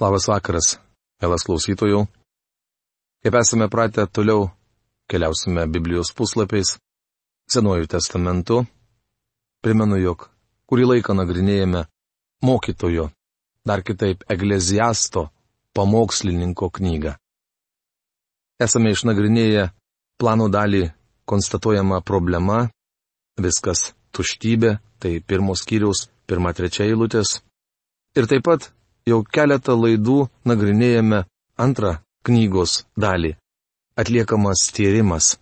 Labas vakaras, Elas klausytojų. Kaip esame pratę, toliau keliausime Biblijos puslapiais, Senuoju testamentu. Primenu, jog kurį laiką nagrinėjame mokytojo, dar kitaip egleziasto, pamokslininko knygą. Esame išnagrinėję plano dalį konstatuojama problema, viskas tuštybė, tai pirmos skyriaus, pirma trečia eilutės. Ir taip pat jau keletą laidų nagrinėjame antrą knygos dalį - atliekamas tyrimas.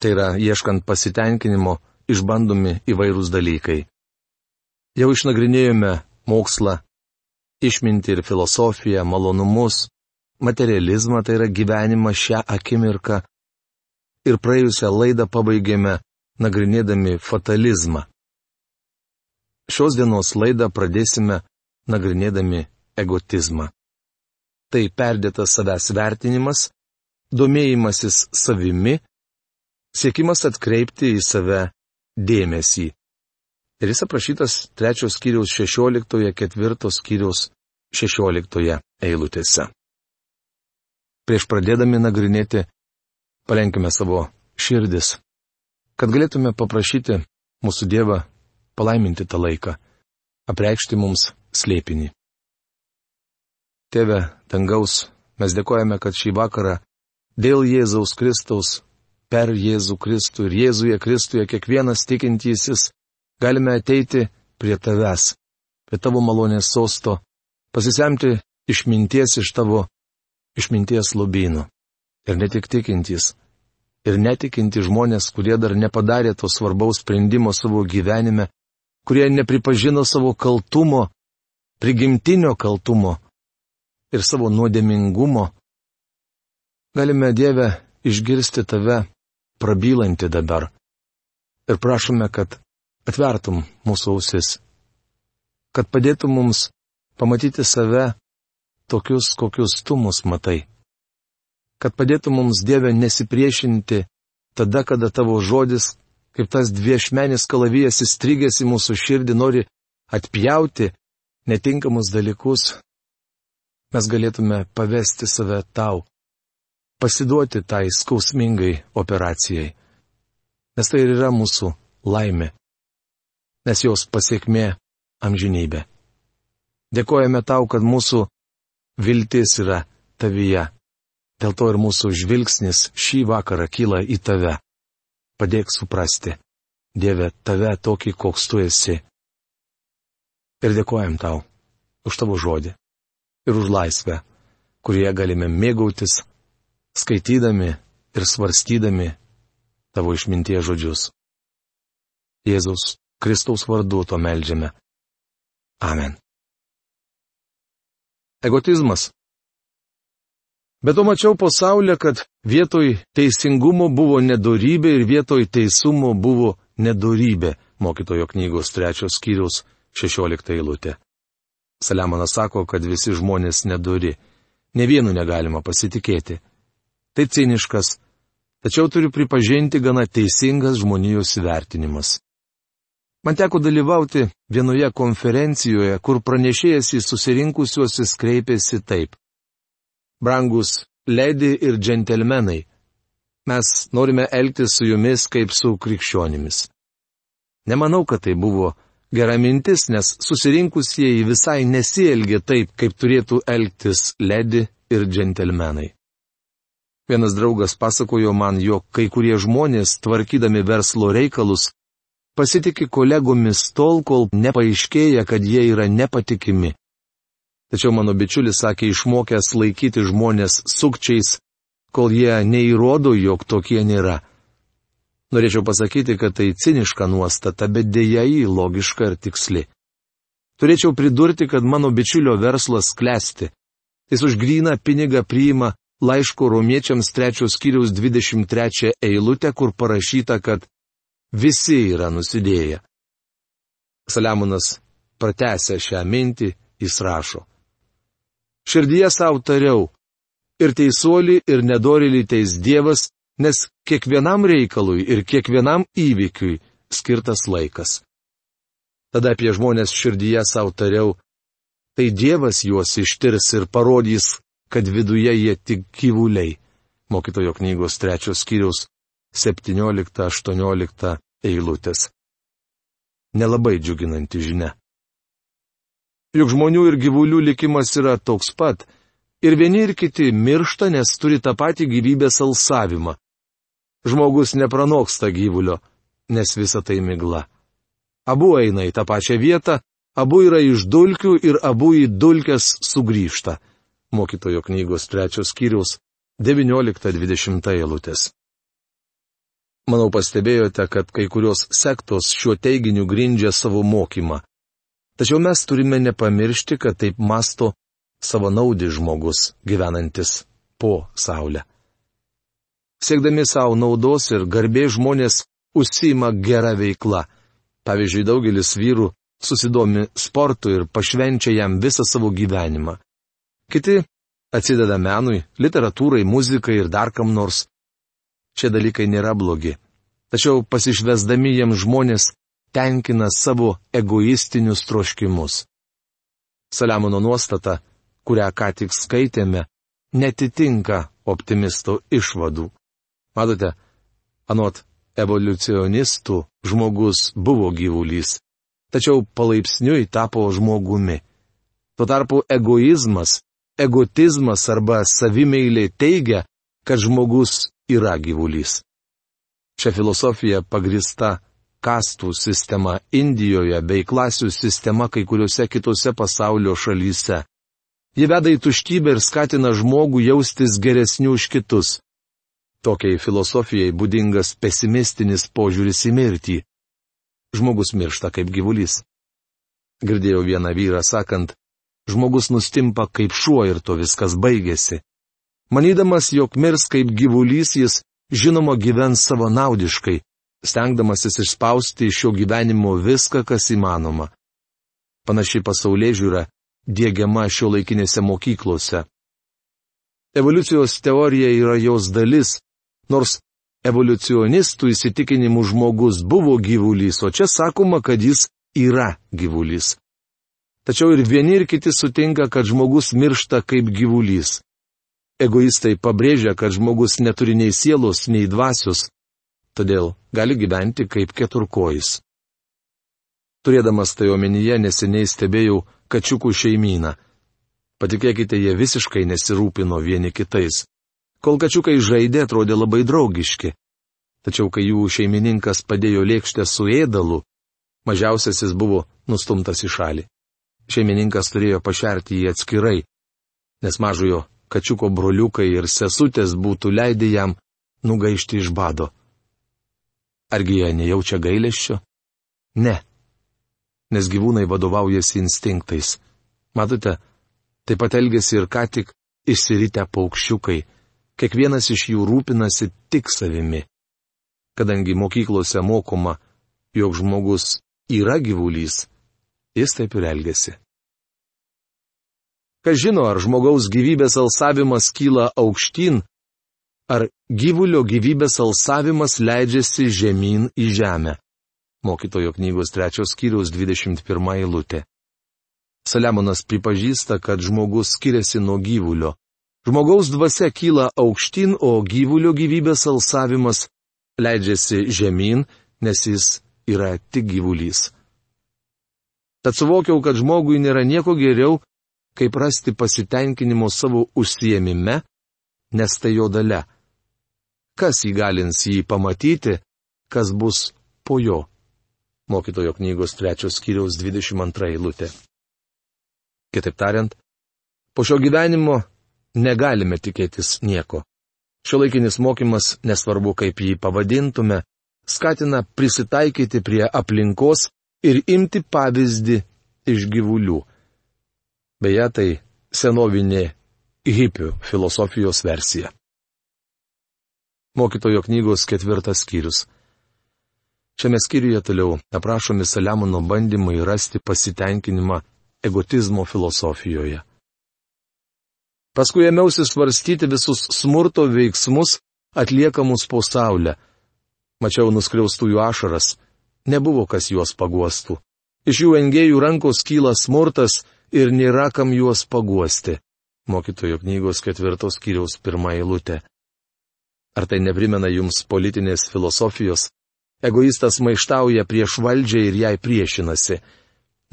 Tai yra, ieškant pasitenkinimo, išbandomi įvairūs dalykai. Jau išnagrinėjome mokslą, išminti ir filosofiją, malonumus, materializmą, tai yra gyvenimą šią akimirką. Ir praėjusią laidą pabaigėme nagrinėdami fatalizmą. Šios dienos laidą pradėsime nagrinėdami egotizmą. Tai perdėtas savęs vertinimas, domėjimasis savimi, siekimas atkreipti į save dėmesį. Ir jis aprašytas trečios skyriaus šešioliktoje, ketvirtos skyriaus šešioliktoje eilutėse. Prieš pradėdami nagrinėti, palenkime savo širdis, kad galėtume paprašyti mūsų Dievą palaiminti tą laiką, apreikšti mums slėpinį. Tėve, dangaus, mes dėkojame, kad šį vakarą dėl Jėzaus Kristaus, per Jėzų Kristų ir Jėzuje Kristuje kiekvienas tikintysis galime ateiti prie tavęs, prie tavo malonės sosto, pasisemti išminties iš tavo išminties lubynų. Ir ne tik tikintys, ir netikinti žmonės, kurie dar nepadarė to svarbaus sprendimo savo gyvenime, kurie nepripažino savo kaltumo prigimtinio kaltumo ir savo nuodėmingumo, galime Dievę išgirsti tave prabylantį dabar. Ir prašome, kad atvertum mūsų ausis, kad padėtum mums pamatyti save tokius, kokius tu mus matai. Kad padėtum mums Dievę nesipriešinti tada, kada tavo žodis, kaip tas dviešmenis kalavijas įstrigęs į mūsų širdį, nori atpjauti netinkamus dalykus, mes galėtume pavesti save tau, pasiduoti tai skausmingai operacijai. Nes tai ir yra mūsų laimė, nes jos pasiekmė amžinybė. Dėkojame tau, kad mūsų viltis yra tavyje. Dėl to ir mūsų žvilgsnis šį vakarą kyla į tave. Padėk suprasti. Dieve, tave tokį, koks tu esi. Ir dėkojam tau už tavo žodį ir už laisvę, kurie galime mėgautis, skaitydami ir svarstydami tavo išminties žodžius. Jėzaus Kristaus vardu to melžiame. Amen. Egotizmas. Bet to mačiau pasaulio, kad vietoj teisingumo buvo nedorybė ir vietoj teisumo buvo nedorybė, mokytojo knygos trečios skyrius 16 eilutė. Saliamonas sako, kad visi žmonės nedori, ne vienu negalima pasitikėti. Tai ciniškas, tačiau turiu pripažinti gana teisingas žmonijos įvertinimas. Man teko dalyvauti vienoje konferencijoje, kur pranešėjas į susirinkusiuosius kreipėsi taip. Brangus ledi ir džentelmenai, mes norime elgtis su jumis kaip su krikščionimis. Nemanau, kad tai buvo gera mintis, nes susirinkusieji visai nesielgia taip, kaip turėtų elgtis ledi ir džentelmenai. Vienas draugas pasakojo man, jog kai kurie žmonės, tvarkydami verslo reikalus, pasitikė kolegomis tol, kol nepaaiškėja, kad jie yra nepatikimi. Tačiau mano bičiulis sakė išmokęs laikyti žmonės sukčiais, kol jie neįrodo, jog tokie nėra. Norėčiau pasakyti, kad tai ciniška nuostata, bet dėja jį logiška ir tiksli. Turėčiau pridurti, kad mano bičiulio verslas klesti. Jis už gryną pinigą priima laiško romiečiams trečios kiriaus 23 eilutę, kur parašyta, kad visi yra nusidėję. Saliamonas pratęsė šią mintį, jis rašo. Širdyje savo tariau, ir teisuolį, ir nedorėlį teis Dievas, nes kiekvienam reikalui ir kiekvienam įvykiui skirtas laikas. Tada apie žmonės širdyje savo tariau, tai Dievas juos ištirs ir parodys, kad viduje jie tik gyvuliai. Mokytojo knygos trečios skyriaus 17-18 eilutės. Nelabai džiuginanti žinia. Juk žmonių ir gyvulių likimas yra toks pat, ir vieni ir kiti miršta, nes turi tą patį gyvybės alsavimą. Žmogus nepranoksta gyvulio, nes visa tai migla. Abu eina į tą pačią vietą, abu yra iš dulkių ir abu į dulkes sugrįžta mokytojo knygos trečios skyriaus 19-20 eilutės. Manau pastebėjote, kad kai kurios sektos šiuo teiginiu grindžia savo mokymą. Tačiau mes turime nepamiršti, kad taip masto savanaudis žmogus gyvenantis po Saulę. Siekdami savo naudos ir garbė žmonės užsima gerą veiklą. Pavyzdžiui, daugelis vyrų susidomi sportu ir pašvenčia jam visą savo gyvenimą. Kiti atsideda menui, literatūrai, muzikai ir dar kam nors. Šie dalykai nėra blogi. Tačiau pasišvesdami jiems žmonės tenkina savo egoistinius troškimus. Saliamono nuostata, kurią ką tik skaitėme, netitinka optimisto išvadų. Matote, anot evoliucionistų žmogus buvo gyvulys, tačiau palaipsniui tapo žmogumi. Tuo tarpu egoizmas egotizmas arba savimeilė teigia, kad žmogus yra gyvulys. Šią filosofiją pagrista kastų sistema Indijoje bei klasių sistema kai kuriuose kitose pasaulio šalyse. Ji veda į tuštybę ir skatina žmogų jaustis geresniu už kitus. Tokiai filosofijai būdingas pesimistinis požiūris į mirtį. Žmogus miršta kaip gyvulys. Girdėjau vieną vyrą sakant, žmogus nustimpa kaip šuo ir to viskas baigėsi. Manydamas, jog mirs kaip gyvulys, jis žinoma gyvens savanaudiškai, stengdamasis išspausti iš šio gyvenimo viską, kas įmanoma. Panaši pasaulyje žiūra dėgiama šio laikinėse mokyklose. Evoliucijos teorija yra jos dalis, nors evoliucionistų įsitikinimų žmogus buvo gyvulys, o čia sakoma, kad jis yra gyvulys. Tačiau ir vieni ir kiti sutinka, kad žmogus miršta kaip gyvulys. Egoistai pabrėžia, kad žmogus neturi nei sielos, nei dvasios, todėl gali gyventi kaip keturkojis. Turėdamas tai omenyje neseniai stebėjau kačiukų šeimyną. Patikėkite, jie visiškai nesirūpino vieni kitais. Kol kačiukai žaidė, atrodė labai draugiški. Tačiau kai jų šeimininkas padėjo lėkštę su ėdalu, mažiausiasis buvo nustumtas į šalį šeimininkas turėjo pašerti jį atskirai, nes mažojo kačiuko broliukai ir sesutės būtų leidę jam nugaišti iš bado. Argi jie nejaučia gailėščio? Ne. Nes gyvūnai vadovaujasi instinktais. Matote, taip pat elgesi ir ką tik išsiritę paukščiukai. Kiekvienas iš jų rūpinasi tik savimi. Kadangi mokyklose mokoma, jog žmogus yra gyvulys, jis taip ir elgesi. Kas žino, ar žmogaus gyvybės alsavimas kyla aukštyn, ar gyvulio gyvybės alsavimas leidžiasi žemyn į žemę. Mokytojo knygos trečios skyriaus 21 eilutė. Saliamonas pripažįsta, kad žmogus skiriasi nuo gyvulio. Žmogaus dvasia kyla aukštyn, o gyvulio gyvybės alsavimas leidžiasi žemyn, nes jis yra tik gyvulys. Tad suvokiau, kad žmogui nėra nieko geriau, kaip rasti pasitenkinimo savo užsiemime, nes tai jo dalė. Kas įgalins jį pamatyti, kas bus po jo. Mokytojo knygos trečios skyriaus 22 eilutė. Kitaip tariant, po šio gyvenimo negalime tikėtis nieko. Šio laikinis mokymas, nesvarbu kaip jį pavadintume, skatina prisitaikyti prie aplinkos ir imti pavyzdį iš gyvulių. Beje, tai senovinė hipių filosofijos versija. Mokytojo knygos ketvirtas skyrius. Šiame skyriuje toliau aprašomi Saliamono bandymai rasti pasitenkinimą egotizmo filosofijoje. Paskui ėmiausi svarstyti visus smurto veiksmus atliekamus po saulę. Mačiau nuskriaustųjų ašaras, nebuvo kas juos paguostų. Iš jų engėjų rankos kyla smurtas ir nėra kam juos paguosti. Mokytojo knygos ketvirtos kiriaus pirmą eilutę. Ar tai neprimena jums politinės filosofijos? Egoistas maištauja prieš valdžią ir jai priešinasi.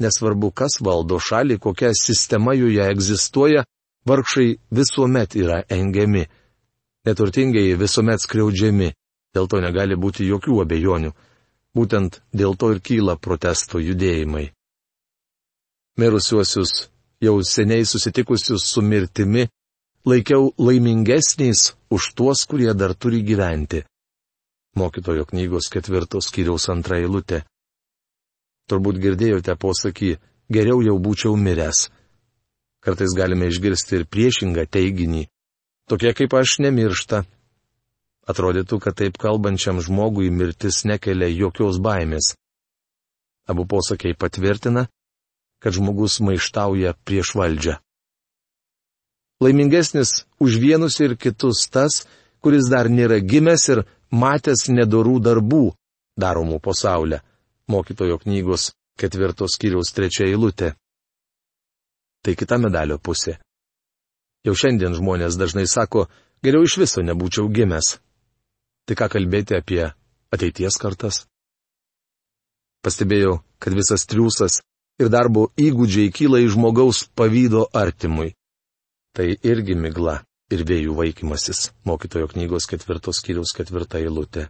Nesvarbu, kas valdo šalį, kokia sistema joje egzistuoja, vargšai visuomet yra engiami. Neturtingiai visuomet skriaudžiami, dėl to negali būti jokių abejonių. Būtent dėl to ir kyla protesto judėjimai. Mirusiuosius, jau seniai susitikusius su mirtimi, laikiau laimingesniais už tuos, kurie dar turi gyventi. Mokytojo knygos ketvirtos kiriaus antra eilutė. Turbūt girdėjote posakį, geriau jau būčiau miręs. Kartais galime išgirsti ir priešingą teiginį. Tokie kaip aš nemiršta, Atrodytų, kad taip kalbančiam žmogui mirtis nekelia jokios baimės. Abu posakiai patvirtina, kad žmogus maištauja prieš valdžią. Laimingesnis už vienus ir kitus tas, kuris dar nėra gimęs ir matęs nedorų darbų daromų pasaulio. Mokytojo knygos ketvirtos kiriaus trečia eilutė. Tai kita medalio pusė. Jau šiandien žmonės dažnai sako, geriau iš viso nebūčiau gimęs. Tai ką kalbėti apie ateities kartas? Pastebėjau, kad visas triūsas ir darbo įgūdžiai kyla iš žmogaus pavydo artimui. Tai irgi migla ir vėjų vaikymasis, mokytojo knygos ketvirtos kiriaus ketvirta eilutė.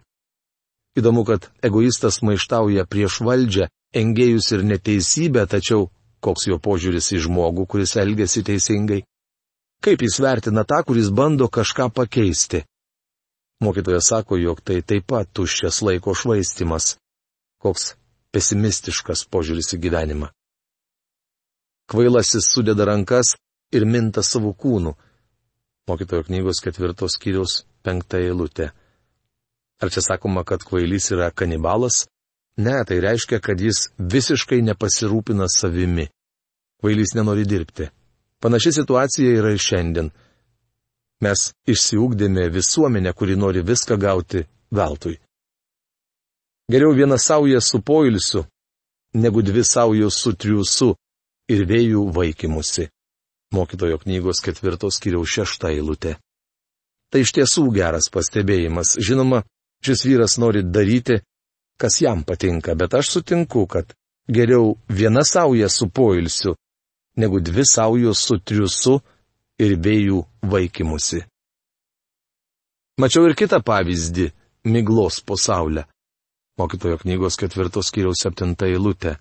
Įdomu, kad egoistas maištauja prieš valdžią, engėjus ir neteisybę, tačiau koks jo požiūris į žmogų, kuris elgesi teisingai? Kaip jis vertina tą, kuris bando kažką pakeisti? Mokytojas sako, jog tai taip pat tuščias laiko švaistimas. Koks pesimistiškas požiūris į gyvenimą. Kvailasis sudeda rankas ir minta savo kūnų. Mokytojo knygos ketvirtos skyriaus penkta eilutė. Ar čia sakoma, kad kvailys yra kanibalas? Ne, tai reiškia, kad jis visiškai nepasirūpina savimi. Kvailys nenori dirbti. Panaši situacija yra ir šiandien. Mes išsiugdėme visuomenę, kuri nori viską gauti veltui. Geriau viena sauja su poilsiu, negu dvi saujos su triusu ir vėjų vaikimusi. Mokytojo knygos ketvirtos kiriaus šešta eilutė. Tai iš tiesų geras pastebėjimas. Žinoma, šis vyras nori daryti, kas jam patinka, bet aš sutinku, kad geriau viena sauja su poilsiu, negu dvi saujos su triusu ir vėjų vaikimusi. Mačiau ir kitą pavyzdį - miglos pasaulio. Mokytojo knygos ketvirtos kiriaus septinta eilutė.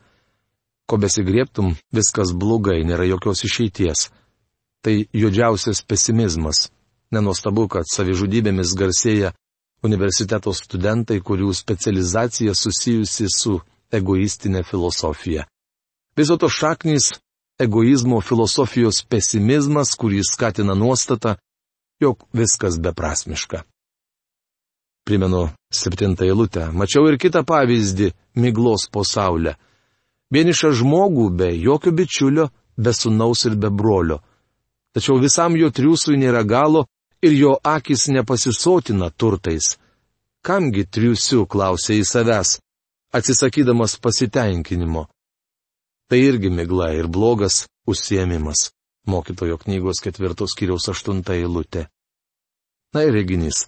Ko besigrieptum, viskas blogai, nėra jokios išeities. Tai juodžiausias pesimizmas. Nenostabu, kad savižudybėmis garsėja universiteto studentai, kurių specializacija susijusi su egoistinė filosofija. Viso to šaknys egoizmo filosofijos pesimizmas, kurį skatina nuostata, jog viskas beprasmiška. Primenu septintą eilutę. Mačiau ir kitą pavyzdį - miglos pasaulio. Vienišą žmogų be jokio bičiulio, be sunaus ir be brolio. Tačiau visam jo triūsui nėra galo ir jo akis nepasisotina turtais. Kamgi triūsiu, klausė į savęs, atsisakydamas pasitenkinimo. Tai irgi migla ir blogas užsiemimas. Mokytojo knygos ketvirtos kiriaus aštunta eilutė. Na ir reginys.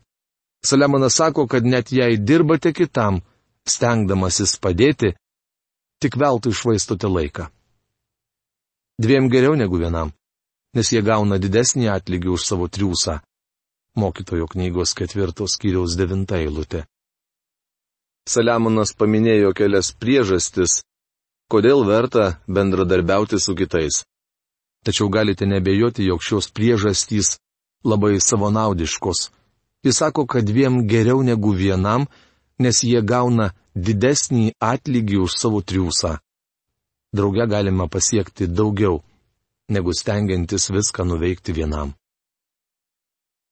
Saliamonas sako, kad net jei dirbate kitam, stengdamasis padėti, tik veltui išvaistote laiką. Dviem geriau negu vienam, nes jie gauna didesnį atlygį už savo triūsą. Mokytojo knygos ketvirtos kiriaus devinta eilutė. Saliamonas paminėjo kelias priežastis, kodėl verta bendradarbiauti su kitais. Tačiau galite nebejoti, jog šios priežastys labai savonaudiškos. Jis sako, kad dviem geriau negu vienam, nes jie gauna didesnį atlygį už savo triūsą. Drauge galima pasiekti daugiau, negu stengiantis viską nuveikti vienam.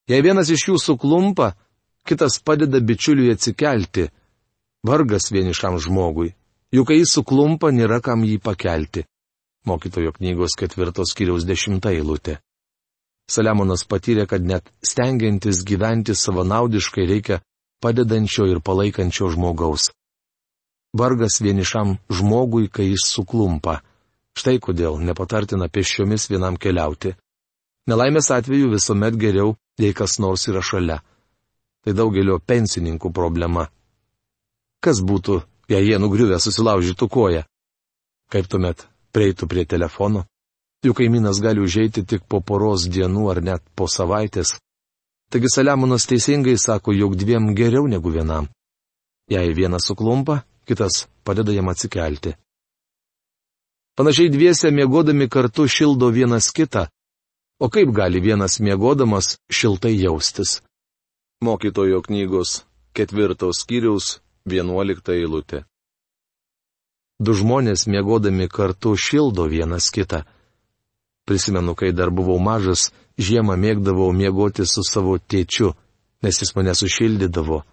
Jei vienas iš jų suklumpa, kitas padeda bičiuliui atsikelti. Vargas vienišam žmogui, juk kai jis suklumpa, nėra kam jį pakelti. Mokytojo knygos ketvirtos kiriaus dešimta eilutė. Saliamonas patyrė, kad net stengiantis gyventi savanaudiškai reikia padedančio ir palaikančio žmogaus. Vargas vienišam žmogui, kai jis suklumpa. Štai kodėl nepatartina pešiomis vienam keliauti. Nelaimės atveju visuomet geriau, jei kas nors yra šalia. Tai daugelio pensininkų problema. Kas būtų, jei jie nugriuvę susilaužytų koją? Kaip tuomet prieitų prie telefono? Jų kaimynas gali užeiti tik po poros dienų ar net po savaitės. Taigi Saliamonas teisingai sako, jog dviem geriau negu vienam. Jei vienas suklumpa, kitas padeda jam atsikelti. Panašiai dviese mėgodami kartu šildo vienas kitą. O kaip gali vienas mėgodamas šiltai jaustis? Mokytojo knygos ketvirtos skyriaus vienuolikta eilutė. Du žmonės mėgodami kartu šildo vienas kitą. Prisimenu, kai dar buvau mažas, žiemą mėgdavau mėgoti su savo tėčiu, nes jis mane sušildydavo.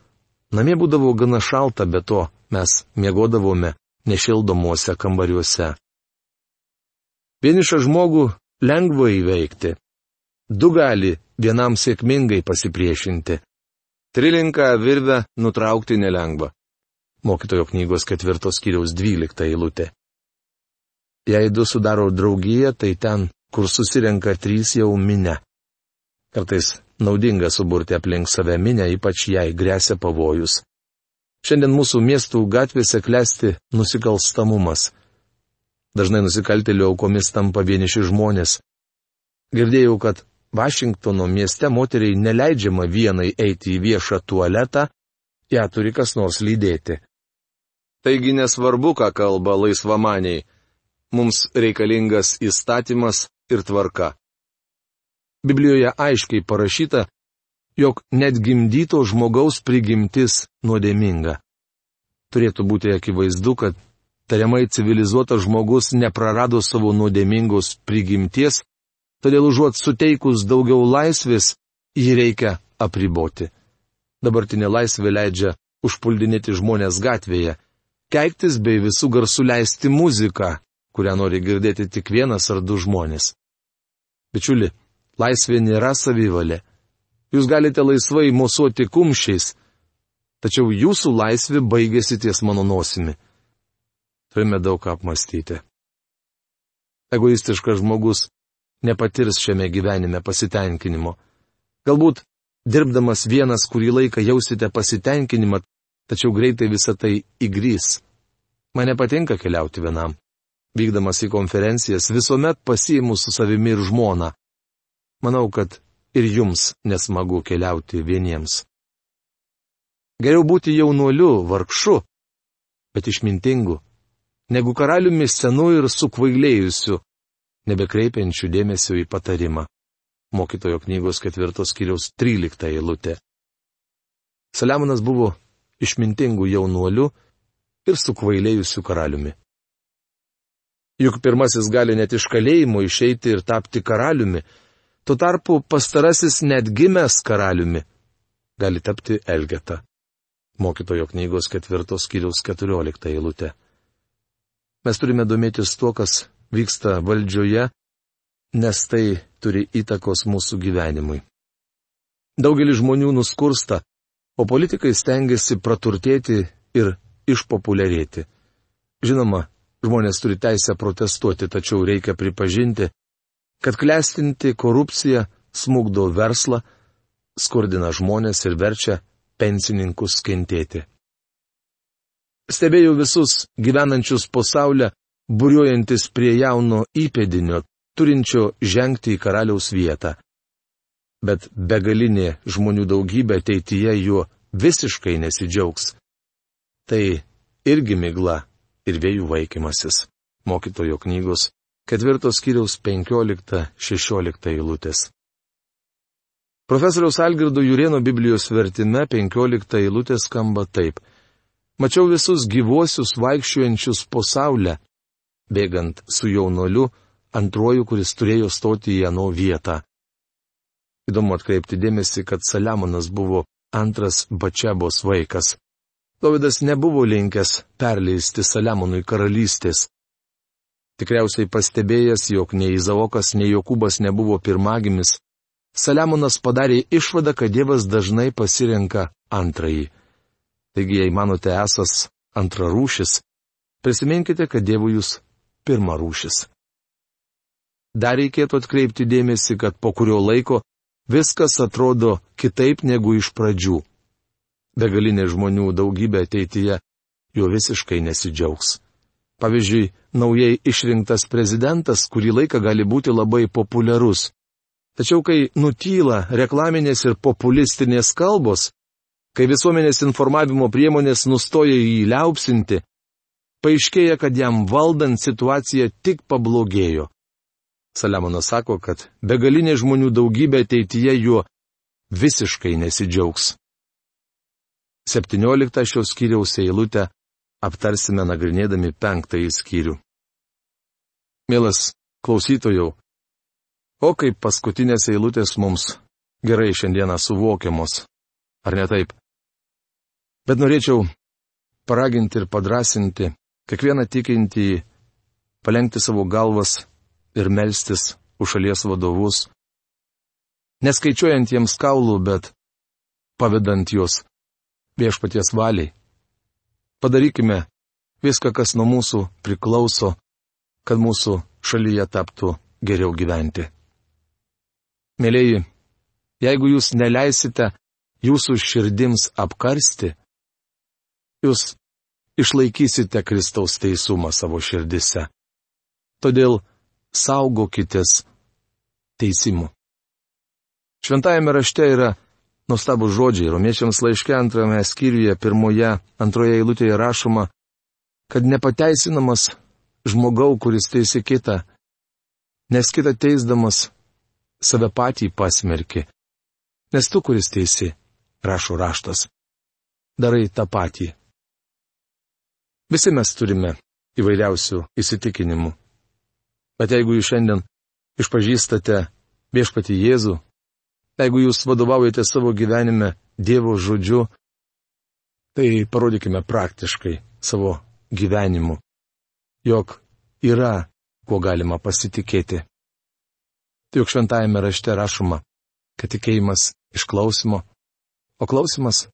Namie būdavo gana šalta, bet to mes mėgodavome nešildomuose kambariuose. Vienišą žmogų lengva įveikti. Du gali vienam sėkmingai pasipriešinti. Trilinką virvę nutraukti nelengva. Mokytojo knygos ketvirtos kiriaus dvylikta eilutė. Jei du sudaro draugiją, tai ten, kur susirenka trys jau minę. Kartais naudinga suburti aplink save minę, ypač jei grėsia pavojus. Šiandien mūsų miestų gatvėse klesti nusikalstamumas. Dažnai nusikaltėlių aukomis tampa vieniši žmonės. Girdėjau, kad Vašingtono mieste moteriai neleidžiama vienai eiti į viešą tualetą, ją turi kas nors lydėti. Taigi nesvarbu, ką kalba laisvamaniai, mums reikalingas įstatymas ir tvarka. Biblijoje aiškiai parašyta, jog net gimdyto žmogaus prigimtis nuodėminga. Turėtų būti akivaizdu, kad tariamai civilizuotas žmogus neprarado savo nuodėmingos prigimties, todėl užuot suteikus daugiau laisvės, jį reikia apriboti. Dabartinė laisvė leidžia užpuldinėti žmonės gatvėje, keiktis bei visų garsų leisti muziką, kurią nori girdėti tik vienas ar du žmonės. Bičiuli, laisvė nėra savivalė. Jūs galite laisvai mosuoti kumščiais, tačiau jūsų laisvė baigėsi ties mano nosimi turime daug apmastyti. Egoistiškas žmogus nepatirs šiame gyvenime pasitenkinimo. Galbūt dirbdamas vienas kurį laiką jausite pasitenkinimą, tačiau greitai visa tai įgrys. Man nepatinka keliauti vienam. Vykdamas į konferencijas visuomet pasiimu su savimi ir žmona. Manau, kad ir jums nesmagu keliauti vieniems. Geriau būti jaunuoliu, vargšu, bet išmintingu negu karaliumi senu ir sukvailėjusiu, nebekreipiančiu dėmesio į patarimą. Mokytojo knygos ketvirtos kiriaus trylikta eilutė. Saliamonas buvo išmintingų jaunuoliu ir sukvailėjusiu karaliumi. Juk pirmasis gali net iš kalėjimo išeiti ir tapti karaliumi, tuo tarpu pastarasis net gimęs karaliumi gali tapti Elgeta. Mokytojo knygos ketvirtos kiriaus keturiolikta eilutė. Mes turime domėtis tuo, kas vyksta valdžioje, nes tai turi įtakos mūsų gyvenimui. Daugelis žmonių nuskursta, o politikai stengiasi praturtėti ir išpopuliarėti. Žinoma, žmonės turi teisę protestuoti, tačiau reikia pripažinti, kad klestinti korupcija smugdo verslą, skurdina žmonės ir verčia pensininkus kentėti. Stebėjau visus gyvenančius pasaulio, būriuojantis prie jauno įpėdinio, turinčio žengti į karaliaus vietą. Bet begalinė žmonių daugybė ateityje juo visiškai nesidžiaugs. Tai irgi migla ir vėjų vaikimasis. Mokytojo knygos ketvirtos kiriaus 15-16 eilutės. Profesoriaus Algirdo Jurieno Biblijos vertime 15 eilutė skamba taip. Mačiau visus gyvuosius vaikščiuojančius po saulę, bėgant su jaunoliu, antruoju, kuris turėjo stoti į ano vietą. Įdomu atkreipti dėmesį, kad Saliamonas buvo antras Bačiabos vaikas. Dovydas nebuvo linkęs perleisti Saliamonui karalystės. Tikriausiai pastebėjęs, jog nei Izaokas, nei Jokūbas nebuvo pirmagimis, Saliamonas padarė išvadą, kad Dievas dažnai pasirenka antrąjį. Taigi, jei manote esas antrarūšis, prisiminkite, kad Dievui jūs pirmą rūšis. dar reikėtų atkreipti dėmesį, kad po kurio laiko viskas atrodo kitaip negu iš pradžių. Begalinė žmonių daugybė ateityje juo visiškai nesidžiaugs. Pavyzdžiui, naujai išrinktas prezidentas kurį laiką gali būti labai populiarus. Tačiau kai nutyla reklaminės ir populistinės kalbos, kai visuomenės informavimo priemonės nustoja jį liaupsinti, paaiškėja, kad jam valdant situacija tik pablogėjo. Saliamonas sako, kad begalinė žmonių daugybė ateityje juo visiškai nesidžiaugs. 17 šios skyriaus eilutę aptarsime nagrinėdami penktąjį skyrių. Mielas klausytojau, o kaip paskutinės eilutės mums gerai šiandieną suvokiamos, ar ne taip? Bet norėčiau paraginti ir padrasinti kiekvieną tikintį palengti savo galvas ir melstis už šalies vadovus, neskaičiuojant jiems kaulų, bet pavedant juos viešpaties valiai. Padarykime viską, kas nuo mūsų priklauso, kad mūsų šalyje taptų geriau gyventi. Mėlyji, jeigu jūs neleisite jūsų širdims apkarsti, jūs išlaikysite Kristaus teisumą savo širdise. Todėl saugokitės teisimu. Šventajame rašte yra Nuostabų žodžiai romiečiams laiške antrame skyriuje pirmoje, antroje eilutėje rašoma, kad nepateisinamas žmogau, kuris teisi kitą, nes kitą teisdamas save patį pasmerki, nes tu, kuris teisi, rašo raštas, darai tą patį. Visi mes turime įvairiausių įsitikinimų. Bet jeigu jūs šiandien išpažįstate viešpati Jėzų Jeigu jūs vadovaujate savo gyvenime Dievo žodžiu, tai parodykime praktiškai savo gyvenimu, jog yra, kuo galima pasitikėti. Juk šventajame rašte rašoma, kad tikėjimas iš klausimo, o klausimas,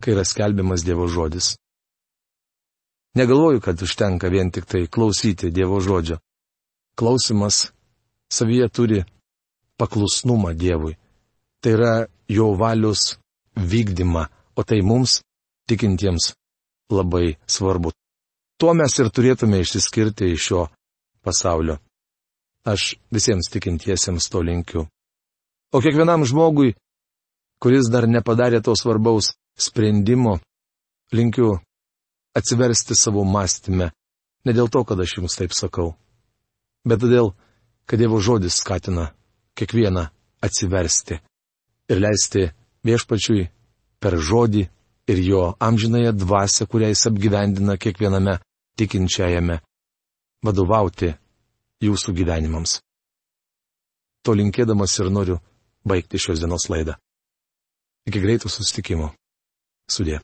kai yra skelbiamas Dievo žodis. Negalvoju, kad užtenka vien tik tai klausyti Dievo žodžio. Klausimas savyje turi paklusnumą Dievui tai yra jo valios vykdymą, o tai mums, tikintiems, labai svarbu. Tuo mes ir turėtume išsiskirti iš šio pasaulio. Aš visiems tikintiesiems to linkiu. O kiekvienam žmogui, kuris dar nepadarė to svarbaus sprendimo, linkiu atsiversti savo mąstymę. Ne dėl to, kad aš jums taip sakau, bet todėl, kad Dievo žodis skatina kiekvieną atsiversti ir leisti viešpačiui per žodį ir jo amžinąją dvasę, kurią jis apgyvendina kiekviename tikinčiajame, vadovauti jūsų gyvenimams. To linkėdamas ir noriu baigti šios dienos laidą. Iki greitų susitikimų. Sudė.